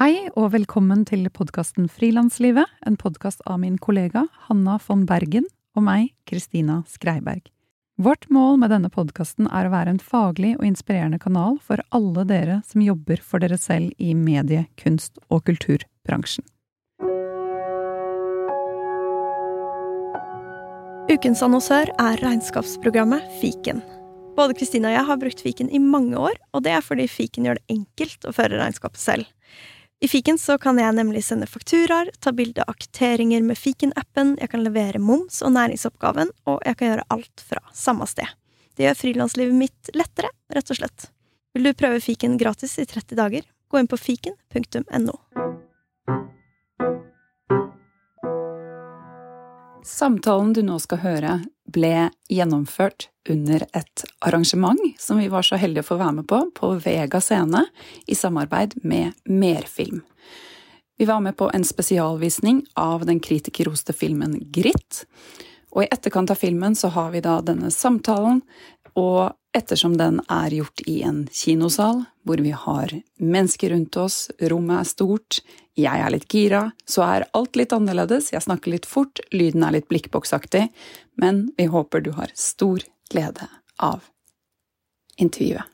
Hei og velkommen til podkasten Frilanslivet, en podkast av min kollega Hanna von Bergen og meg, Kristina Skreiberg. Vårt mål med denne podkasten er å være en faglig og inspirerende kanal for alle dere som jobber for dere selv i medie-, kunst- og kulturbransjen. Ukens annonsør er regnskapsprogrammet Fiken. Både Kristina og jeg har brukt Fiken i mange år, og det er fordi Fiken gjør det enkelt å føre regnskapet selv. I Fiken så kan jeg nemlig sende fakturaer, ta bilde av kvitteringer med Fiken-appen, jeg kan levere moms og næringsoppgaven, og jeg kan gjøre alt fra samme sted. Det gjør frilanslivet mitt lettere, rett og slett. Vil du prøve Fiken gratis i 30 dager? Gå inn på fiken.no. Samtalen du nå skal høre, ble gjennomført under et arrangement som vi var så heldige å få være med på, på Vega scene, i samarbeid med Merfilm. Vi var med på en spesialvisning av den kritikerroste filmen Gritt. Og i etterkant av filmen så har vi da denne samtalen, og ettersom den er gjort i en kinosal, hvor vi har mennesker rundt oss, rommet er stort, jeg er litt gira, så er alt litt annerledes, jeg snakker litt fort, lyden er litt blikkboksaktig, men vi håper du har stor glede av intervjuet.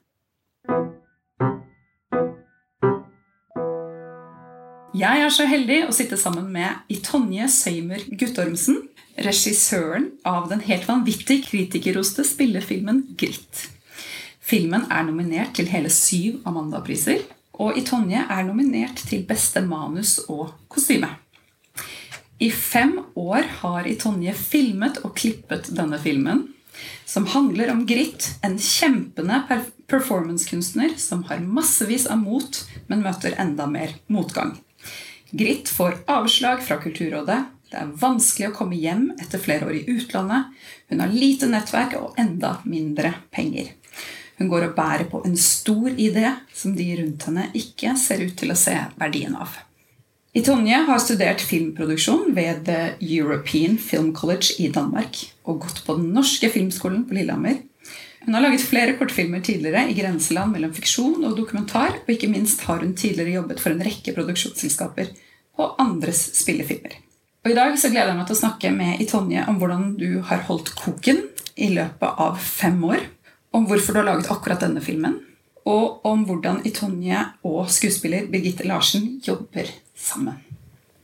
Jeg er så heldig å sitte sammen med Itonje Søymer Guttormsen, regissøren av den helt vanvittig kritikerroste spillefilmen Gritt. Filmen er nominert til hele syv Amanda-priser, og Itonje er nominert til beste manus og kostyme. I fem år har Itonje filmet og klippet denne filmen, som handler om Gritt, en kjempende performancekunstner som har massevis av mot, men møter enda mer motgang. Gritt får avslag fra Kulturrådet. Det er vanskelig å komme hjem etter flere år i utlandet. Hun har lite nettverk og enda mindre penger. Hun går og bærer på en stor idé som de rundt henne ikke ser ut til å se verdien av. I Tonje har studert filmproduksjon ved The European Film College i Danmark og gått på den norske filmskolen på Lillehammer. Hun har laget flere kortfilmer tidligere i grenseland mellom fiksjon og dokumentar, og ikke minst har hun tidligere jobbet for en rekke produksjonsselskaper på andres spillefilmer. Og I dag så gleder jeg meg til å snakke med Itonje om hvordan du har holdt koken i løpet av fem år om hvorfor du har laget akkurat denne filmen, og om hvordan Itonje og skuespiller Birgitte Larsen jobber sammen.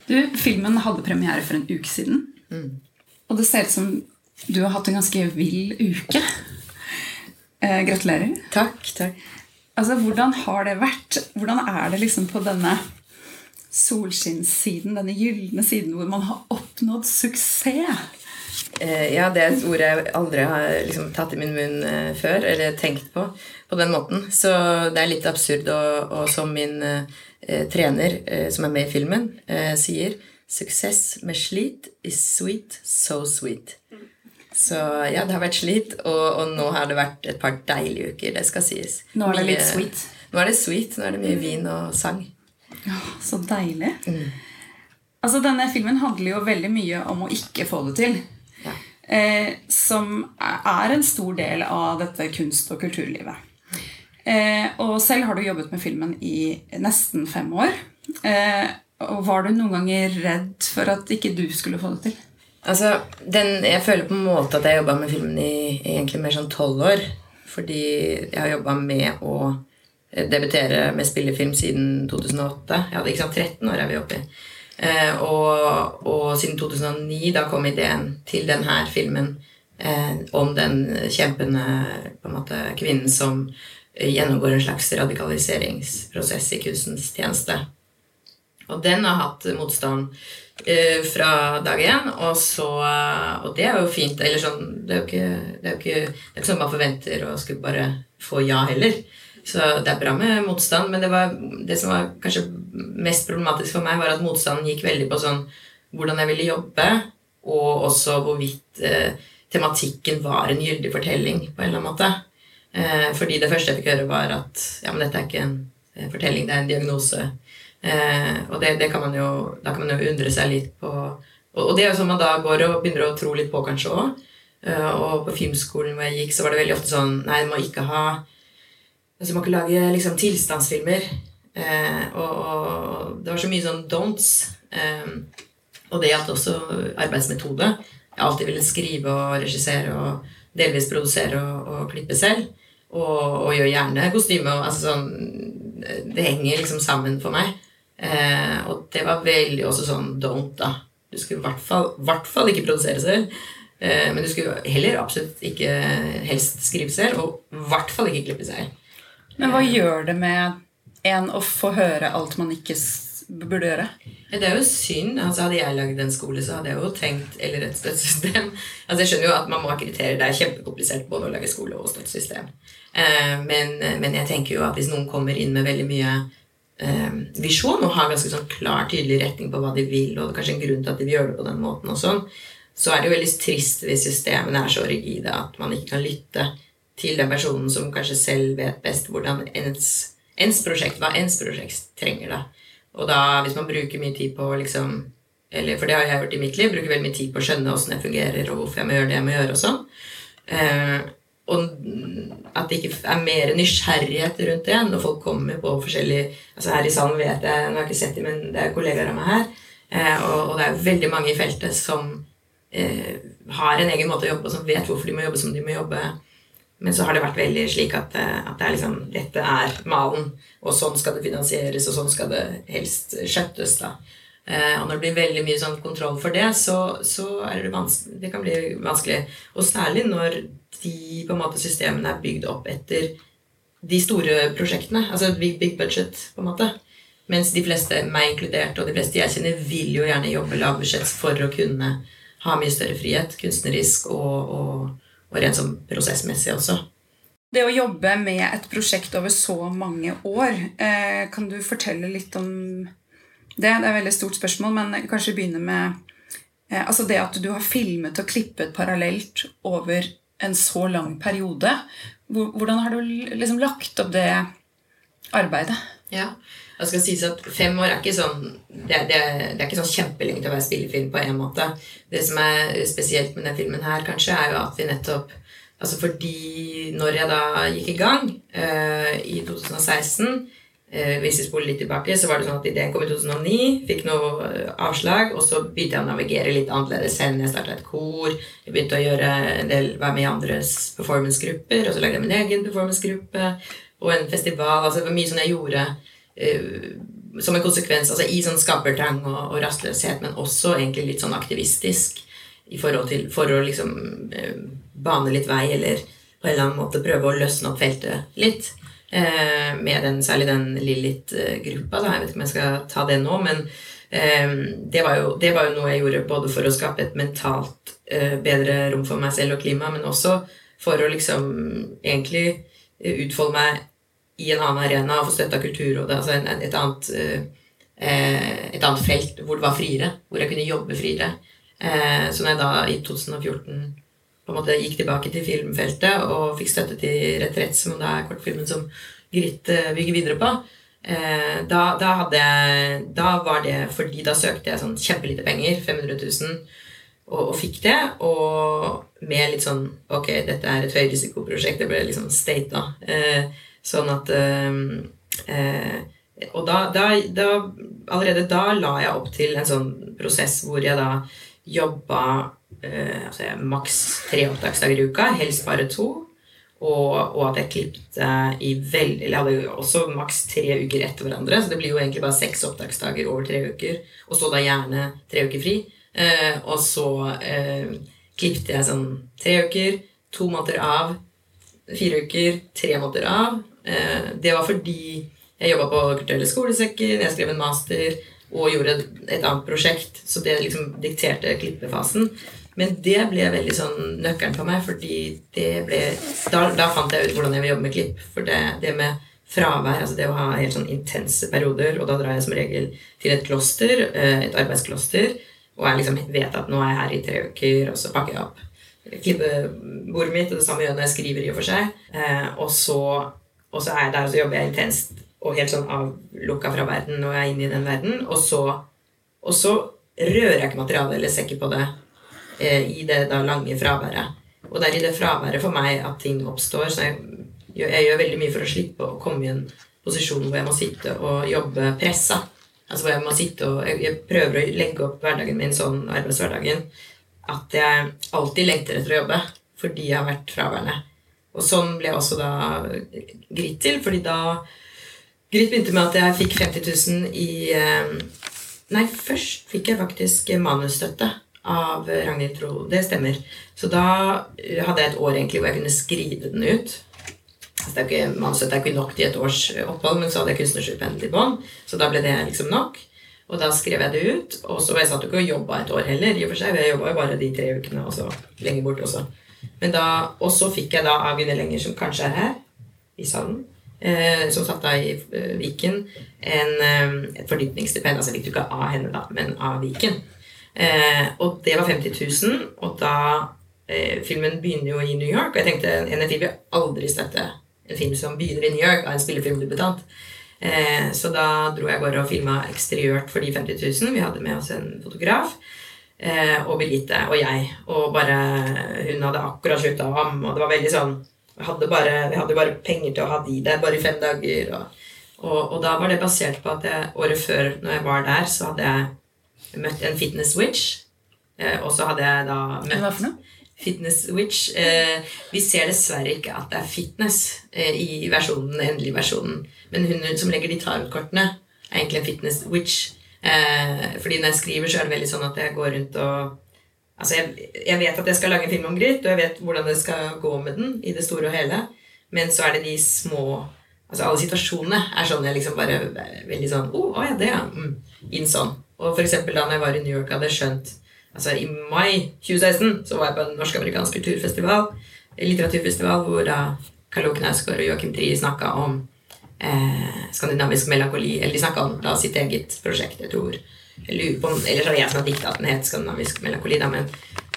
Du, Filmen hadde premiere for en uke siden, mm. og det ser ut som du har hatt en ganske vill uke. Eh, gratulerer. Takk. takk. Altså, Hvordan har det vært? Hvordan er det liksom på denne solskinnssiden, denne gylne siden hvor man har oppnådd suksess? Eh, ja, det er et ord jeg aldri har liksom, tatt i min munn eh, før, eller tenkt på på den måten. Så det er litt absurd, og, og som min eh, trener, eh, som er med i filmen, eh, sier Suksess med slit is sweet, so sweet. Så ja, det har vært slit, og, og, nå har det vært et par deilige uker. Det skal sies. Nå er det litt sweet? Nå er det sweet. Nå er det mye vin og sang. Ja, Så deilig. Mm. Altså, Denne filmen handler jo veldig mye om å ikke få det til. Eh, som er en stor del av dette kunst- og kulturlivet. Eh, og selv har du jobbet med filmen i nesten fem år. Eh, og Var du noen ganger redd for at ikke du skulle få det til? Altså, den, Jeg føler på en måte at jeg jobba med filmen i egentlig mer sånn tolv år. Fordi jeg har jobba med å debutere med spillefilm siden 2008. Jeg hadde ikke sant, 13 år er vi oppe i. Eh, og, og, siden 2009 da kom ideen til denne filmen eh, om den kjempende måte, kvinnen som gjennomgår en slags radikaliseringsprosess i kunstens tjeneste. Og den har hatt motstand eh, fra dag én. Og, så, og det er jo fint. Eller sånn, det, er jo ikke, det, er jo ikke, det er ikke sånn man forventer å skulle bare få ja heller. Så det er bra med motstand, men det, var, det som var kanskje mest problematisk for meg, var at motstanden gikk veldig på sånn hvordan jeg ville jobbe, og også hvorvidt eh, tematikken var en gyldig fortelling på en eller annen måte. Eh, fordi det første jeg fikk høre, var at ja, men dette er ikke en, en fortelling, det er en diagnose. Eh, og det, det, kan man jo, da kan man jo undre seg litt på Og, og det er jo sånn man da går og begynner å tro litt på, kanskje òg. Eh, og på filmskolen hvor jeg gikk, så var det veldig ofte sånn Nei, du må ikke ha altså, Du må ikke lage liksom tilstandsfilmer. Eh, og, og, det var så mye sånn don'ts. Eh, og det gjaldt også arbeidsmetode. Jeg alltid ville skrive og regissere og delvis produsere og, og klippe selv. Og, og gjøre gjerne kostyme. Og, altså sånn, det henger liksom sammen for meg. Eh, og det var veldig også sånn don't, da. Du skulle i hvert fall, hvert fall ikke produsere selv. Eh, men du skulle heller absolutt ikke helst skrive selv, og i hvert fall ikke klippe selv. Men hva gjør det med en å få høre alt man ikke burde gjøre? Det er jo synd. altså Hadde jeg lagd en skole, så hadde jeg jo tenkt Eller et støttesystem. Altså Jeg skjønner jo at man må akkreditere. Det er kjempekomplisert både å lage skole og støttesystem. Eh, men, men, jeg tenker jo at hvis noen kommer inn med veldig mye eh, visjon og har ganske sånn klar, tydelig retning på hva de vil, og det er kanskje en grunn til at de vil gjøre det på den måten, og sånn, så er det jo veldig trist hvis systemene er så rigide at man ikke kan lytte til den personen som kanskje selv vet best hvordan ens, ens prosjekt, hva ens prosjekt trenger. da. Og da, hvis man bruker mye tid på liksom eller, For det har jeg gjort i mitt liv. Bruker veldig mye tid på å skjønne åssen jeg fungerer, og hvorfor jeg må gjøre det jeg må gjøre, og sånn. Og at det ikke er mer nysgjerrighet rundt det når folk kommer på forskjellige altså Her i salen vet jeg, nå har jeg ikke sett dem, men det er kollegaer av meg her. Eh, og, det er veldig mange i feltet som eh, har en egen måte å jobbe på, som vet hvorfor de må jobbe som de må jobbe. Men så har det vært veldig slik at, eh, at det er liksom, dette er malen, og sånn skal det finansieres, og sånn skal det helst skjøttes. da. Eh, og når det blir veldig mye sånn kontroll for det, så, så det. Det kan bli vanskelig. Og særlig når de på en måte systemene er bygd opp etter de store prosjektene. Altså big, big budget, på en måte. Mens de fleste, meg inkludert, og de fleste jeg kjenner, vil jo gjerne jobbe lavbudsjett for å kunne ha mye større frihet kunstnerisk og, og og rent sånn prosessmessig også. Det å jobbe med et prosjekt over så mange år, eh, kan du fortelle litt om det? Det er et veldig stort spørsmål, men kanskje begynne med eh, altså det at du har filmet og klippet parallelt over en så lang periode. Hvordan har du liksom lagt opp det arbeidet? Ja, det skal sies at Fem år er ikke sånn det, det, det er ikke sånn kjempelenge til å være spillefilm på en måte. Det som er spesielt med denne filmen her, kanskje, er jo at vi nettopp Altså fordi når jeg da gikk i gang uh, i 2016 uh, eh, Hvis vi spoler litt tilbake, så var det sånn at ideen kom i 2009. Fikk noe eh, avslag, og så begynte jeg å navigere litt annerledes selv. Jeg starta et kor, jeg begynte å gjøre en del, være med i andres performancegrupper, og så lagde jeg min egen performancegruppe og en festival. altså Det var mye sånn jeg gjorde uh, som en konsekvens altså i sånn skapertrang og, og, rastløshet, men også egentlig litt sånn aktivistisk i forhold til, for å liksom uh, bane litt vei, eller på en eller annen måte prøve å løsne opp feltet litt. Uh, med den, særlig den Lillit-gruppa. Jeg vet ikke om jeg skal ta det nå, men det var, jo, det, var jo, noe jeg gjorde både for å skape et mentalt bedre rom for meg selv og klima, men også for å liksom egentlig utfolde meg i en annen arena og få støtte av Kulturrådet, altså et, annet, eh, et, annet, felt hvor det var friere, hvor jeg kunne jobbe friere. Eh, så når jeg da i 2014 på en måte gikk tilbake til filmfeltet og fikk støtte til Retrett, som det er kortfilmen som Grit eh, bygger videre på, Da, da, hadde jeg, da, var det fordi da søkte jeg sånn kjempelite penger, 500 000, og, og, fikk det. Og med litt sånn Ok, dette er et høyrisikoprosjekt. Det ble liksom da. Eh, Sånn at eh, Og da, da, da, Allerede da la jeg opp til en sånn prosess hvor jeg da jobba eh, altså maks tre opptaksdager i uka, helst bare to. Og, og, at jeg klippet i veldig jeg hadde også maks tre uker etter hverandre. Så det blir jo egentlig bare seks opptaksdager over tre uker. Og så da gjerne tre uker fri. Eh, og så eh, klippet jeg sånn tre uker, to måneder av, fire uker, tre måneder av, Eh, det var fordi jeg jobba på Kulturelle skolesekker, jeg skrev en master og gjorde et annet prosjekt. Så det liksom dikterte klippefasen. Men det ble veldig sånn nøkkelen for meg, fordi det ble da, da, fant jeg ut hvordan jeg vil jobbe med klipp. For det, det med fravær, altså det å ha helt sånn intense perioder, og da drar jeg som regel til et kloster, eh, et arbeidskloster, og jeg liksom vet at nå er jeg her i tre uker, og så pakker jeg opp klippebordet mitt, og det samme gjør jeg når jeg skriver, i og for seg. Eh, og, så, og så er jeg der, og så jobber jeg intenst og helt sånn avlukka fra verden og jeg er inne i den verden. Og så, og så rører jeg ikke materialet eller ser ikke på det i det da lange fraværet. Og det er i det fraværet for meg at ting oppstår. Så jeg, jeg, gjør veldig mye for å slippe å komme i en posisjon hvor jeg må sitte og jobbe pressa. Altså hvor jeg må sitte og jeg, jeg prøver å legge opp hverdagen min sånn, arbeidshverdagen, at jeg alltid lengter etter å jobbe fordi jeg har vært fraværende. Og sånn ble jeg også da Grit til, fordi da Grit begynte med at jeg fikk 50 000 i eh, Nei, først fikk jeg faktisk manusstøtte av Ragnhild Tro. Det stemmer. Så da hadde jeg et år egentlig hvor jeg kunne skrive den ut. Altså, det er ikke, manusstøtte er ikke nok til et års opphold, men så hadde jeg kunstnerstipend i bånn. Så da ble det liksom nok. Og da skrev jeg det ut. Og så jeg satt jo ikke og jobba et år heller. i og for seg, Jeg jobba jo bare de tre ukene, og så lenger bort også. Men da, Og så fikk jeg da av Gunhild Lenger, som kanskje er her i salen, eh, som satt da i eh, Viken, en, eh, et fordypningsstipend. Altså jeg fikk du ikke av henne, da, men av Viken. Eh, og det var 50 000, og da eh, Filmen begynner jo i New York, og jeg tenkte NFI vil aldri støtte en film som begynner i New York av en spillefilmdebutant. Eh, så da dro jeg bare og filma eksteriørt for de 50 000. Vi hadde med oss en fotograf. Eh, og Birgitte og jeg. Og bare Hun hadde akkurat slutta å amme, og det var veldig sånn vi hadde, bare, vi hadde bare penger til å ha de der bare i fem dager. Og, og, og, da var det basert på at jeg, året før, når jeg var der, så hadde jeg møtt en fitness witch. Eh, og så hadde jeg da møtt Hva for noe? Fitness Witch. Eh, vi ser dessverre ikke at det er fitness eh, i versjonen, den endelige versjonen. Men hun som legger de tarotkortene, er egentlig en fitness witch. Fordi når jeg skriver, så er det veldig sånn at jeg går rundt og Altså, jeg, jeg vet at jeg skal lage en film om Gryt, og jeg vet hvordan det skal gå med den i det store og hele. Men så er det de små Altså alle situasjonene er sånn jeg liksom bare veldig sånn Å, oh, ja, det, ja. Mm, inn sånn. Og eksempel da når jeg var i New York, hadde jeg skjønt altså I mai 2016 så var jeg på en norsk-amerikansk kulturfestival, litteraturfestival, hvor da Karl Knausgård og Joakim Trie snakka om eh, skandinavisk melankoli. Eller de snakka om da, sitt eget prosjekt, jeg tror. Eller så var det jeg som har dikta at den het skandinavisk melankoli, da, men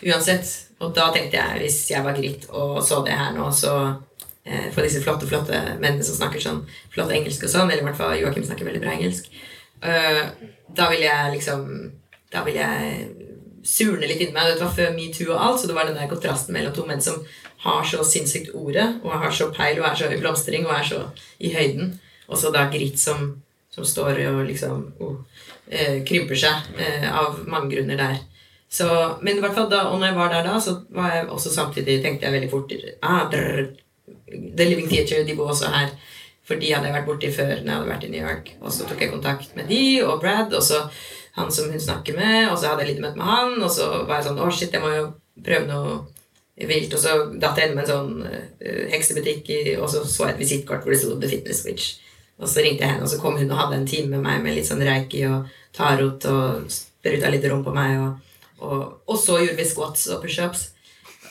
uansett. Og da tenkte jeg, hvis jeg var gritt og så det her nå, så eh, For disse flotte, flotte mennene som snakker sånn flott engelsk og sånn, eller i hvert fall Joakim snakker veldig bra engelsk, da vil jeg liksom Da vil jeg surne litt inni meg. Det var før metoo og alt, så det var den der kontrasten mellom to menn som har så sinnssykt ordet, og har så peil og er så i blomstring og er så i høyden. Og så da Grit som, som står og liksom oh, eh, krymper seg eh, av mange grunner der. Så, men i hvert fall da, og når jeg var der da, så var jeg også samtidig tenkte jeg veldig fort ah, brr, The Living Theater, de bor også her. For de hadde jeg vært borti før når jeg hadde vært i New York. Og så tok jeg kontakt med de og Brad. og så han som hun snakker med, og så hadde jeg litt møte med han, og så var jeg sånn Å, shit, jeg må jo prøve noe vilt. Og så datt jeg inn med en sånn uh, heksebutikk, og så så jeg et visittkort hvor det sto The Fitness Witch. Og så ringte jeg henne, og så kom hun og hadde en time med meg med litt sånn reiki og tarot og spruta litt rom på meg. Og, og, og, så gjorde vi squats og pushups.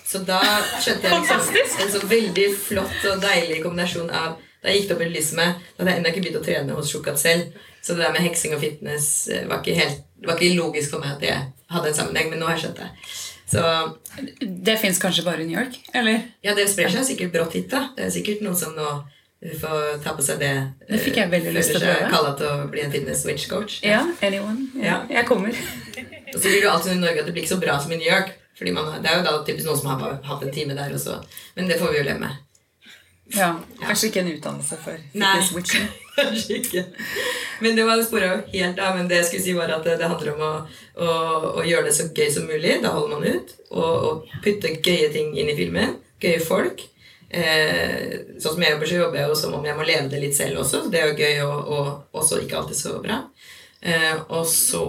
Så da skjønte jeg liksom en så veldig flott og deilig kombinasjon av Da jeg gikk opp i lyset med Da hadde jeg ennå ikke begynt å trene hos Sjukat selv. Så det der med heksing og fitness eh, var ikke, helt, var ikke logisk for meg at det hadde en sammenheng, men nå har jeg skjønt det. Så, det fins kanskje bare i New York? eller? Ja, det sprer seg sikkert brått hit. da. Det er sikkert noen som nå får ta på seg det. Det fikk jeg veldig lyst til å prøve. Kalla til å bli en fitness switch coach. Ja, anyone. Ja, ja. Jeg kommer. og så blir det alltid i Norge at det blir ikke så bra som i New York. Fordi man, Det er jo da typisk noen som har hatt en time der også. Men det får vi jo leve med. Ja, Kanskje ikke en utdannelse for fitness-witching. Kanskje ikke. Men det var spora helt av. Men det jeg skulle si var at det, det handler om å, å, å, gjøre det så gøy som mulig. Da holder man ut. Og, og putte gøye ting inn i filmen. Gøye folk. Eh, sånn som jeg jobber, så jobber jeg jo som om jeg må leve det litt selv også. Det er jo gøy, og, og også ikke alltid så bra. Eh, og så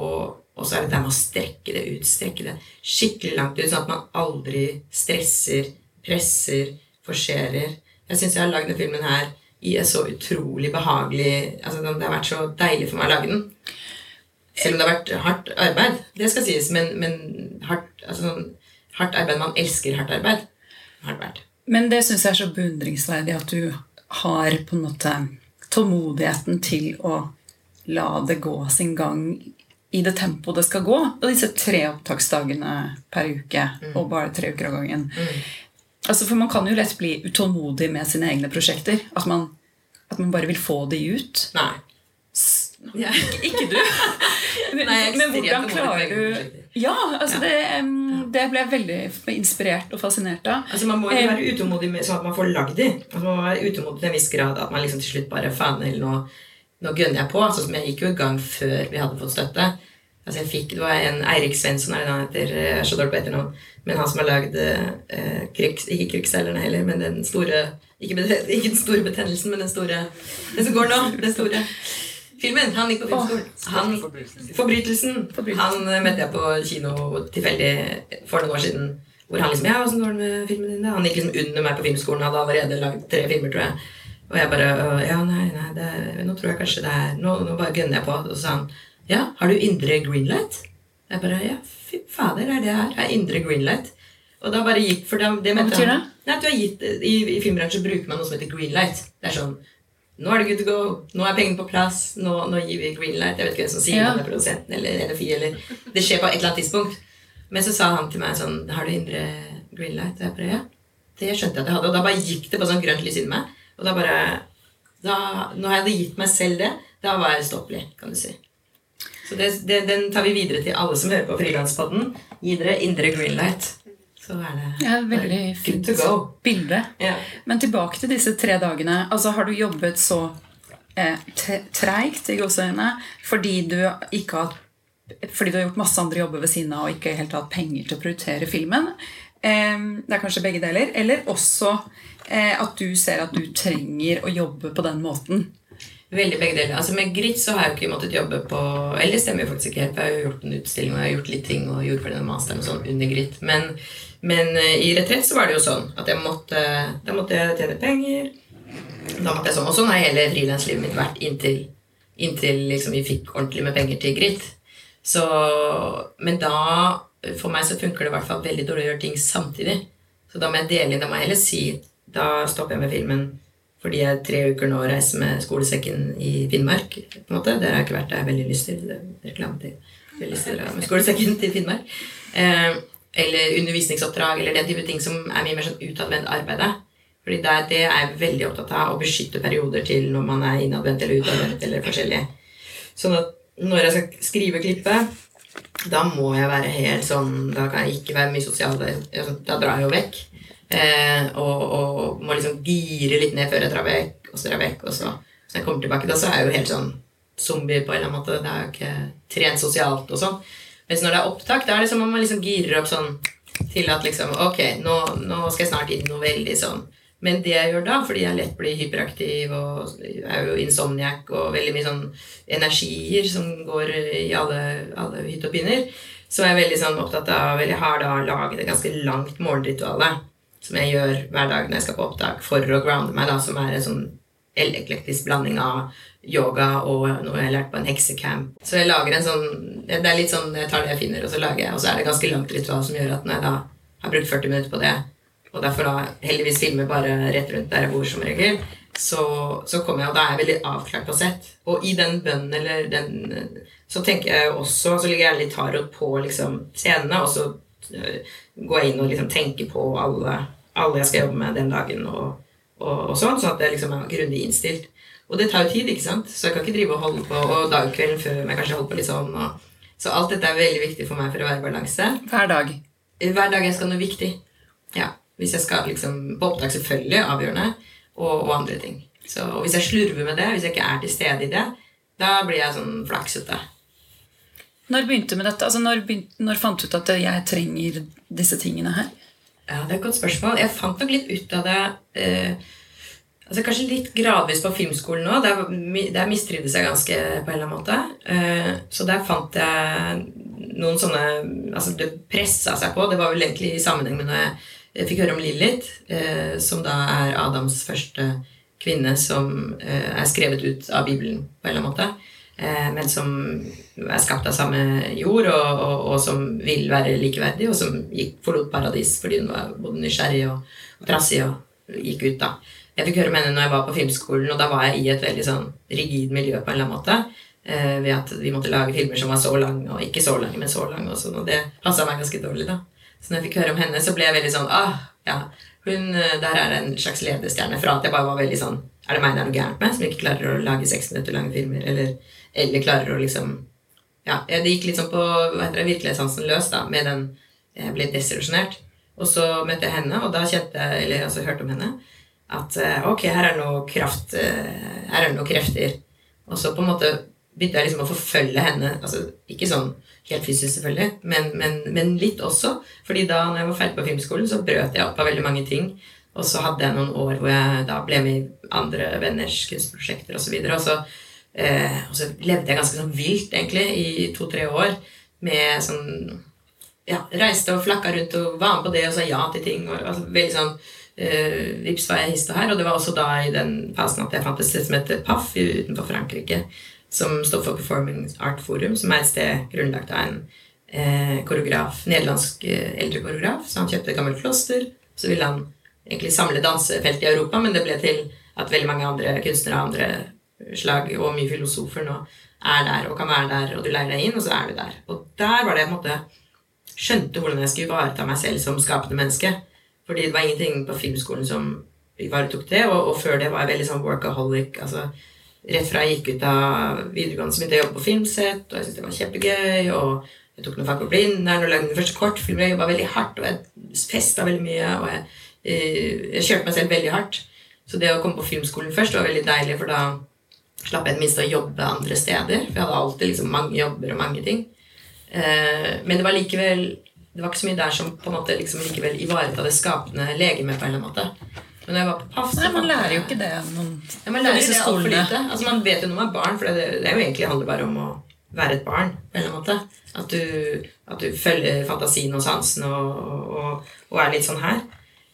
er det det med å strekke det ut. Strekke det skikkelig langt ut, sånn at man aldri stresser, presser, forserer. Jeg syns jeg har lagd denne filmen her i et så utrolig behagelig altså Det har vært så deilig for meg å lage den. Selv om det har vært hardt arbeid. Det skal sies. Men, men hardt, altså, sånn, hardt arbeid Man elsker hardt arbeid. Hardt vært. Men det syns jeg er så beundringsverdig at du har på en måte tålmodigheten til å la det gå sin gang i det tempoet det skal gå. Og disse tre opptaksdagene per uke, og bare tre uker av gangen. Altså, for man kan jo lett bli utålmodig med sine egne prosjekter. At man, at man bare vil få de ut. Nei. Ja. Ikke, du. Men, Nei, men hvordan klarer du. Ja, altså Det, em, det ble jeg veldig inspirert og fascinert av. Altså Man må jo være utålmodig sånn at man får lagd de. Altså Man må være utålmodig til en viss grad at man liksom til slutt bare faner eller nå, nå gønner jeg på. Som jeg gikk jo i gang før vi hadde fått støtte. Altså jeg fikk, Det var en Eirik Svensson, er det han heter? Jeg er så dårlig på etternavn. Men han som har lagd eh, kryks, ikke krykkseilerne heller, men den store ikke, ikke den store betennelsen, men den store Den som går nå. Den store filmen. Han gikk på filmskolen. Han, Forbrytelsen. Han møtte jeg på kino tilfeldig for noen år siden. Hvor han liksom Ja, åssen går det med filmen din? da?» Han gikk liksom under meg på filmskolen og hadde allerede lagd tre filmer, tror jeg. Og jeg bare «Øh, Ja, nei, nei, det, nå tror jeg kanskje det er Nå, nå bare gønner jeg på. Og så sa han Ja, har du indre greenlight? Jeg bare Ja, fy fader, er det her? Er indre greenlight? Og da bare gikk For det, det Hva betyr det? Nei, at du har gitt, i, I filmbransjen bruker man noe som heter greenlight. Det er sånn nå er det good to go. Nå er pengene på plass. Nå, nå gir vi green light. Jeg vet ikke hvem som sier Ja. det, produsenten eller NFI. eller Det skjer på et eller annet tidspunkt. Men så sa han til meg sånn Har du indre green light? Og jeg bare ja. Det skjønte jeg at jeg hadde. Og da bare gikk det på sånn grønt lys inni meg. Og da bare da, Når jeg hadde gitt meg selv det, da var jeg ustoppelig, kan du si. Så det, det, den tar vi videre til alle som hører på Frilanspodden. Gi dere indre green light. Så er det Ja, veldig good fint to go. bilde. Ja. Men tilbake til disse tre dagene. Altså, Har du jobbet så eh, treigt i gåseøynene fordi du ikke har fordi du har gjort masse andre jobber ved siden av og ikke helt hatt penger til å prioritere filmen? Eh, det er kanskje begge deler. Eller også eh, at du ser at du trenger å jobbe på den måten. Veldig begge deler. Altså Med Grit så har jeg jo ikke måttet jobbe på Eller stemmer jo faktisk ikke helt. for Jeg har jo gjort en utstilling og jeg har gjort litt ting og gjort ferdig den masteren og sånn under Grit. Men, men eh, i retrett så var det jo sånn at jeg måtte Da måtte jeg tjene penger. Da måtte jeg sånn, Og sånn har hele frilanslivet mitt vært inntil, inntil liksom vi fikk ordentlig med penger til Grit. Så, men da For meg så funker det i hvert fall veldig dårlig å gjøre ting samtidig. Så da må jeg dele inn. Da må jeg heller si Da stopper jeg med filmen fordi jeg tre uker nå reiser med skolesekken i Finnmark. på en måte. Det har jeg ikke vært der jeg veldig lyst til. Reklame til. Veldig lyst til å dra med skolesekken til Finnmark. Eh, eller undervisningsoppdrag eller den type ting som er mye mer sånn utadvendt arbeid. Fordi det, det er jeg veldig opptatt av. Å beskytte perioder til når man er innadvendt eller utadvendt eller forskjellig. Sånn at når jeg skal skrive klippet, da må jeg være helt sånn Da kan jeg ikke være mye sosial. Da drar jeg jo vekk. Eh, og, og må liksom gire litt ned før jeg drar vekk, og så drar jeg vekk. Og så når jeg kommer tilbake, da så er jeg jo helt sånn zombie på en eller annen måte. Det er jo ikke trent sosialt og sånn. Mens når det er opptak, da er det som om man liksom girer opp sånn til at liksom Ok, nå, nå skal jeg snart inn noe veldig sånn Men det jeg gjør da, fordi jeg lett blir hyperaktiv og er jo insomniac og veldig mye sånn energier som går i alle, alle hytt og pinner, så er jeg veldig sånn opptatt av Eller har da laget et ganske langt morgenrituale som jeg gjør hver dag når jeg skal på opptak for å grounde meg, da, som er en sånn eklektisk blanding av yoga og noe jeg har lært på en heksekamp. Så jeg lager en sånn Det er litt sånn jeg tar det jeg finner, og så lager jeg, og så er det ganske langt ritual som gjør at når jeg da har brukt 40 minutter på det, og derfor da heldigvis filmer bare rett rundt der jeg bor som regel, så, så kommer jeg, og da er jeg veldig avklart på sett. Og i den bønnen eller den Så tenker jeg også Så ligger jeg litt tarot på liksom scenene, og så øh, går jeg inn og liksom tenker på alle, alle jeg skal jobbe med den dagen, og, og, og sånn, sånn at jeg liksom er grundig innstilt. Og det tar jo tid, ikke sant? så jeg kan ikke drive og holde på og dagkvelden før jeg kanskje holder på litt sånn. Og, så alt dette er veldig viktig for meg for å være i balanse. Hver dag. Hver dag jeg skal noe viktig. Ja, Hvis jeg skal liksom På opptak selvfølgelig, avgjørende, og, og andre ting. Så og Hvis jeg slurver med det, hvis jeg ikke er til stede i det, da blir jeg sånn flaksete. Når begynte du med dette? Altså, når, begynte, når fant du ut at jeg trenger disse tingene her? Ja, Det er et godt spørsmål. Jeg fant nok litt ut av det eh, altså Kanskje litt gradvis på filmskolen nå. Der, der mistrivdes jeg ganske på en eller annen måte. Eh, så der fant jeg noen sånne Altså, det pressa seg på. Det var vel egentlig i sammenheng med når jeg, fikk høre om Lilith, eh, som da er Adams første kvinne som eh, er skrevet ut av Bibelen på en eller annen måte. Eh, men som er skapt av samme jord, og, og, og som vil være likeverdig, og som gikk, forlot paradis fordi hun var både nysgjerrig og, og trassig og gikk ut, da. jeg fikk høre om henne når jeg var på filmskolen, og da var jeg i et veldig sånn rigid miljø på en eller annen måte. Eh, ved at vi måtte lage filmer som var så lange, og ikke så lange, men så lange. Og sånn, og det passa meg ganske dårlig, da. Så når jeg fikk høre om henne, så ble jeg veldig sånn ah, ja, hun eh, der er en slags ledestjerne. Fra at jeg bare var veldig sånn Er det meg det er noe gærent med, som ikke klarer å lage seks minutter lange filmer? Eller, eller klarer å liksom Ja, det gikk litt sånn på hva heter det, virkelighetssansen løs, da, med den Jeg ble desillusjonert. Og så møtte jeg henne, og da kjente jeg, eller altså hørte om henne, at eh, ok, her er noe kraft Her er det noe krefter. Og så på en måte begynte jeg liksom å forfølge henne. altså Ikke sånn helt fysisk, selvfølgelig, men, men, men, litt også. fordi da når jeg var ferdig på filmskolen, så brøt jeg opp av veldig mange ting. Og så hadde jeg noen år hvor jeg da ble med i andre venners kunstprosjekter osv. Og, så eh, og så levde jeg ganske sånn vilt, egentlig, i to-tre år med sånn ja, Reiste og flakka rundt og var med på det og sa ja til ting. og altså, veldig sånn eh, Vips var jeg hist her, og det var også da i den fasen at jeg fant et sted som heter PAF utenfor Frankrike som står for Performing Art Forum, som er et sted grunnlagt av en eh, koreograf, nederlandsk eh, eldre koreograf. Så han kjøpte et gammelt kloster. Så ville han egentlig samle dansefeltet i Europa, men det ble til at veldig mange andre kunstnere og andre slag og mye filosofer nå er der og kan være der, og du leier deg inn, og så er du der. Og der var det jeg på en måte skjønte hvordan jeg skulle ivareta meg selv som skapende menneske. Fordi det var ingenting på filmskolen som ivaretok det, og, og før det var jeg veldig sånn workaholic. altså rett fra jeg gikk ut av videregående, så begynte jeg å jobbe på filmsett, og jeg syntes det var kjempegøy. og jeg tok noen fag på Blindern og lagde min første kortfilm. Jeg jobba veldig hardt, og jeg festa veldig mye. Og jeg, eh, jeg, kjørte meg selv veldig hardt. Så det å komme på filmskolen først var veldig deilig, for da slapp jeg det minste å jobbe andre steder. For jeg hadde alltid liksom mange jobber og mange ting. Eh, men det var likevel det var ikke så mye der som på en måte liksom likevel ivareta det skapende legemet på en eller annen måte. Men jeg var på pass, Nei, Man lærer jo ikke det noen, ja, man lærer det altfor lite. Altså, man vet jo når man er barn, for det, det er jo egentlig handler bare om å være et barn. på en eller annen måte. At du, at du følger fantasien og sansen og, og, og, er litt sånn her.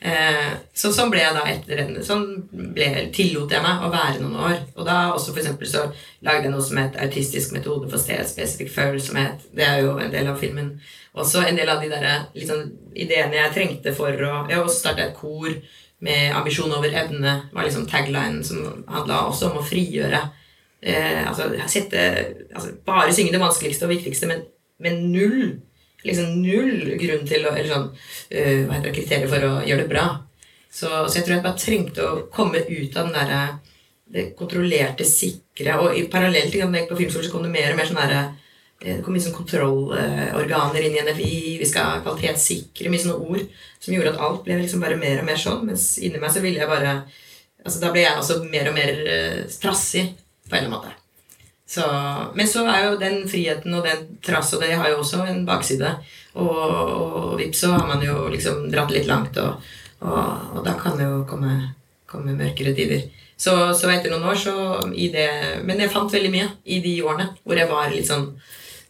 Eh, så sånn ble jeg da etter en, Sånn ble, tillot jeg meg å være noen år. Og da også for eksempel, så lagde jeg noe som het autistisk metode for stedspesifikk følsomhet. Det er jo en del av filmen. Også en del av de der, liksom, ideene jeg trengte for å Jeg også starta et kor med ambisjon over evne, var liksom taglinen som handla også om å frigjøre. Eh, altså, sette, altså, bare synge det vanskeligste og viktigste, men, men null liksom null grunn til å, eller sånn, uh, hva heter det, kriterier for å gjøre det bra. Så, så, jeg tror jeg bare trengte å komme ut av den derre det kontrollerte, sikre Og i parallelt til på filmskolen så kom det mer og mer sånn derre Eh, det kom mye sånn kontrollorganer inn i NFI. Vi skal kvalitetssikre mye sånne ord som gjorde at alt ble liksom bare mer og mer sånn. Mens inni meg så ville jeg bare altså Da ble jeg også mer og mer uh, trassig på en eller annen måte. Så, men så er jo den friheten og den trass og det har jo også en bakside. Og, og vips, så har man jo liksom dratt litt langt, og, og, og da kan det jo komme, komme mørkere tider. Så, så, etter noen år så i det Men jeg fant veldig mye i de årene hvor jeg var litt sånn